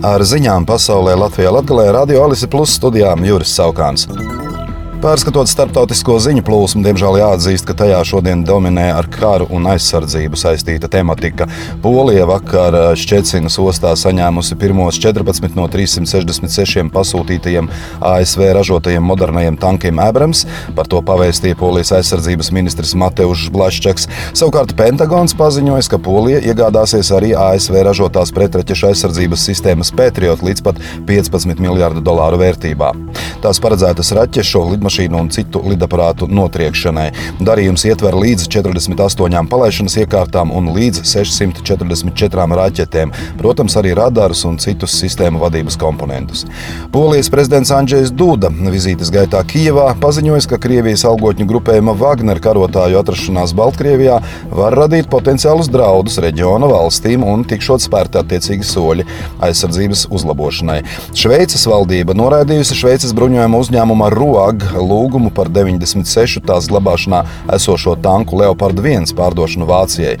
Ar ziņām pasaulē Latvijā Latvijā Radio Alise Plus studijām Juris Saukāns. Pārskatot starptautisko ziņu plūsmu, diemžēl jāatzīst, ka tajā šodien dominē ar karu un aizsardzību saistīta tematika. Polija vakar Šķecinas ostā saņēmusi pirmos 14 no 366 pasūtītajiem ASV ražotajiem modernajiem tankiem Abrams. Par to pavēstīja Polijas aizsardzības ministrs Mateušs Blaščaks. Savukārt Pentagons paziņoja, ka Polija iegādāsies arī ASV ražotās pretraķešu aizsardzības sistēmas Patriot līdz pat 15 miljardu dolāru vērtībā. Tās paredzētas raķešu lidmašīnu lidmašīnu un citu lidaparātu notriekšanai. Darījums ietver līdz 48 palaišanas iekārtām un līdz 644 raķetēm, protams, arī radarus un citus sistēmu vadības komponentus. Polijas prezidents Andrzejs Duda vizītes gaitā Kijevā paziņoja, ka Krievijas algotņu grupējuma Wagner karotāju atrašanās Baltkrievijā var radīt potenciālus draudus reģiona valstīm un tikšot spērti attiecīgi soļi aizsardzības uzlabošanai. Šveices valdība noraidījusi Šveices bruņojuma uzņēmuma ROAG lūgumu par 96 tās glabāšanā esošo tanku Leopard 1 pārdošanu Vācijai.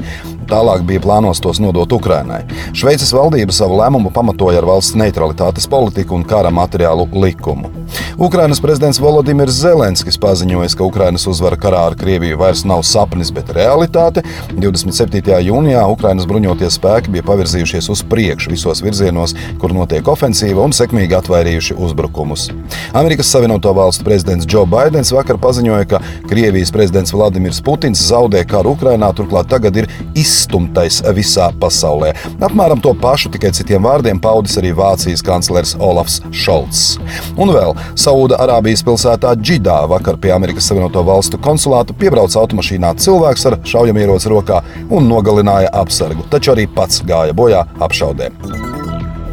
Tālāk bija plānos tos nodot Ukrainai. Šveices valdība savu lēmumu pamatoja ar valsts neutralitātes politiku un kara materiālu likumu. Ukrainas prezidents Volodimirs Zelenskis paziņoja, ka Ukrainas uzvara karā ar Krieviju vairs nav sapnis, bet realitāte. 27. jūnijā Ukrainas bruņotie spēki bija pavirzījušies uz priekšu visos virzienos, kur notiek ofensīva un sekmīgi atvairījuši uzbrukumus. Amerikas Savienoto Valstu prezidents Joe Bidenis vakar paziņoja, ka Krievijas prezidents Vladimirs Putins zaudē karu Ukrainā, turklāt tagad ir izstumtais visā pasaulē. Apmēram to pašu, tikai citiem vārdiem paudis arī Vācijas kanclers Olafs Šolts. Un vēl Sauda Arābijas pilsētā Džidā vakar pie Amerikas Savienoto Valstu konsulāta piebrauca automašīnā cilvēks ar šaujamieroci rokā un nogalināja apsargu, taču arī pats gāja bojā apšaudēm.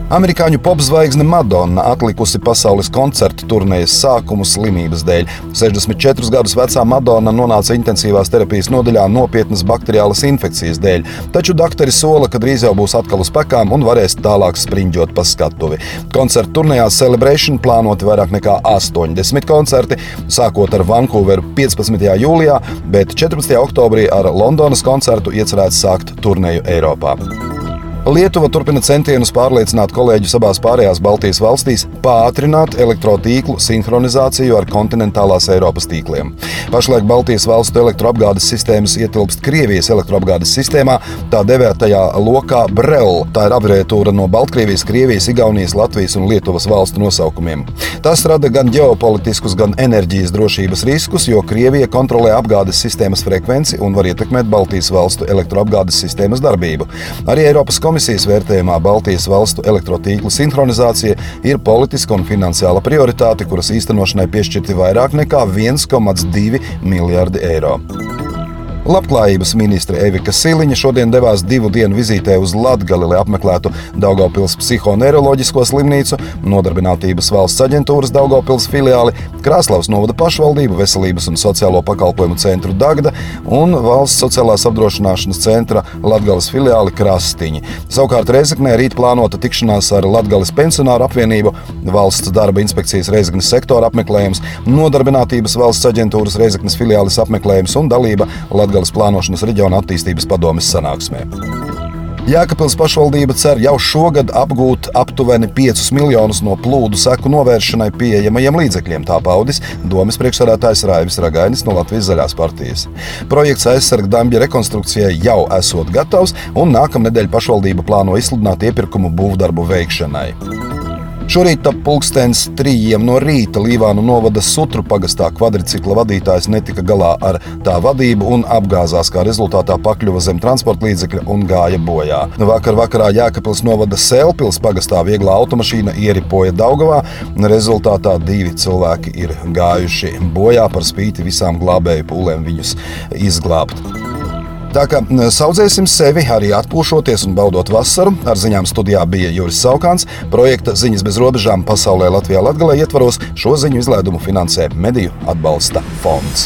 Amerikāņu popzvaigzne Madonna atlikusi pasaules koncertu turnējas sākumu slimības dēļ. 64 gadus vecā Madonna nonāca intensīvās terapijas nodaļā nopietnas bakteriālas infekcijas dēļ, taču doktori sola, ka drīz jau būs atkal uz pekām un varēs tālāk sprinģot pa skatuvi. Koncertu turnējā Celebration plānoti vairāk nekā 80 koncerti, sākot ar Vankūveru 15. jūlijā, bet 14. oktobrī ar Londonas koncertu iecerēts sākt turnēju Eiropā. Lietuva turpina centienus pārliecināt kolēģus abās pārējās Baltijas valstīs pātrināt elektrotīklu sinhronizāciju ar kontinentālās Eiropas tīkliem. Pašlaik Baltijas valstu elektroapgādes sistēmas ietilpst Krievijas elektroapgādes sistēmā, tā devētajā lokā Brel. Tā ir abreviatūra no Baltkrievijas, Krievijas, Igaunijas, Latvijas un Lietuvas valstu nosaukumiem. Tas rada gan ģeopolitiskus, gan enerģijas drošības riskus, jo Krievija kontrolē apgādes sistēmas frekvenci un var ietekmēt Baltijas valstu elektroapgādes sistēmas darbību. Arī Eiropas komisija komisijas vērtējumā Baltijas valstu elektrotīklu sinhronizācija ir politiska un finansiāla prioritāte, kuras īstenošanai piešķirti vairāk nekā 1,2 miljardi eiro. Labklājības ministre Evika Siliņa šodien devās divu dienu vizītē uz Latgali, lai apmeklētu Daugopils psihoneiroloģisko slimnīcu, Nodarbinātības valsts aģentūras Daugopils filiāli, Krāslavas novada pašvaldību, Veselības un sociālo pakalpojumu centru Dagda un Valsts sociālās apdrošināšanas centra Latgales filiāli Krastiņi. Savukārt Reizeknē rīt plānota tikšanās ar Latgales pensionāru apvienību, Valsts darba inspekcijas Reizeknes sektora apmeklējums, Nodarbinātības valsts aģentūras Reizeknes filiālis apmeklējums un dalība Latgales Latgales plānošanas reģiona attīstības padomes sanāksmē. Jēkabils pašvaldība cer jau šogad apgūt aptuveni 5 miljonus no plūdu seku novēršanai pieejamajiem līdzekļiem. Tā paudis domas priekšsādātājs Raivis Ragainis no Latvijas Zaļās partijas. Projekts aizsarga dambja rekonstrukcijai jau esot gatavs, un nākamnedēļ pašvaldība plāno izsludināt iepirkumu būvdarbu veikšanai. Šorīt ap pulkstens trījiem no rīta Līvānu novada Sutru pagastā kvadricikla vadītājs netika galā ar tā vadību un apgāzās, kā rezultātā pakļuva zem transporta līdzekļa un gāja bojā. Vakar vakarā Jēkabils novada Sēlpils pagastā vieglā automašīna ieripoja Daugavā. Rezultātā divi cilvēki ir gājuši bojā par spīti visām glābēju pūlēm viņus izglābt. Tā kā saudzēsim sevi arī atpūšoties un baudot vasaru. Ar ziņām studijā bija Juris Saukāns. Projekta Ziņas bez robežām pasaulē Latvijā Latgalē ietvaros šo ziņu izlaidumu finansē Mediju atbalsta fonds.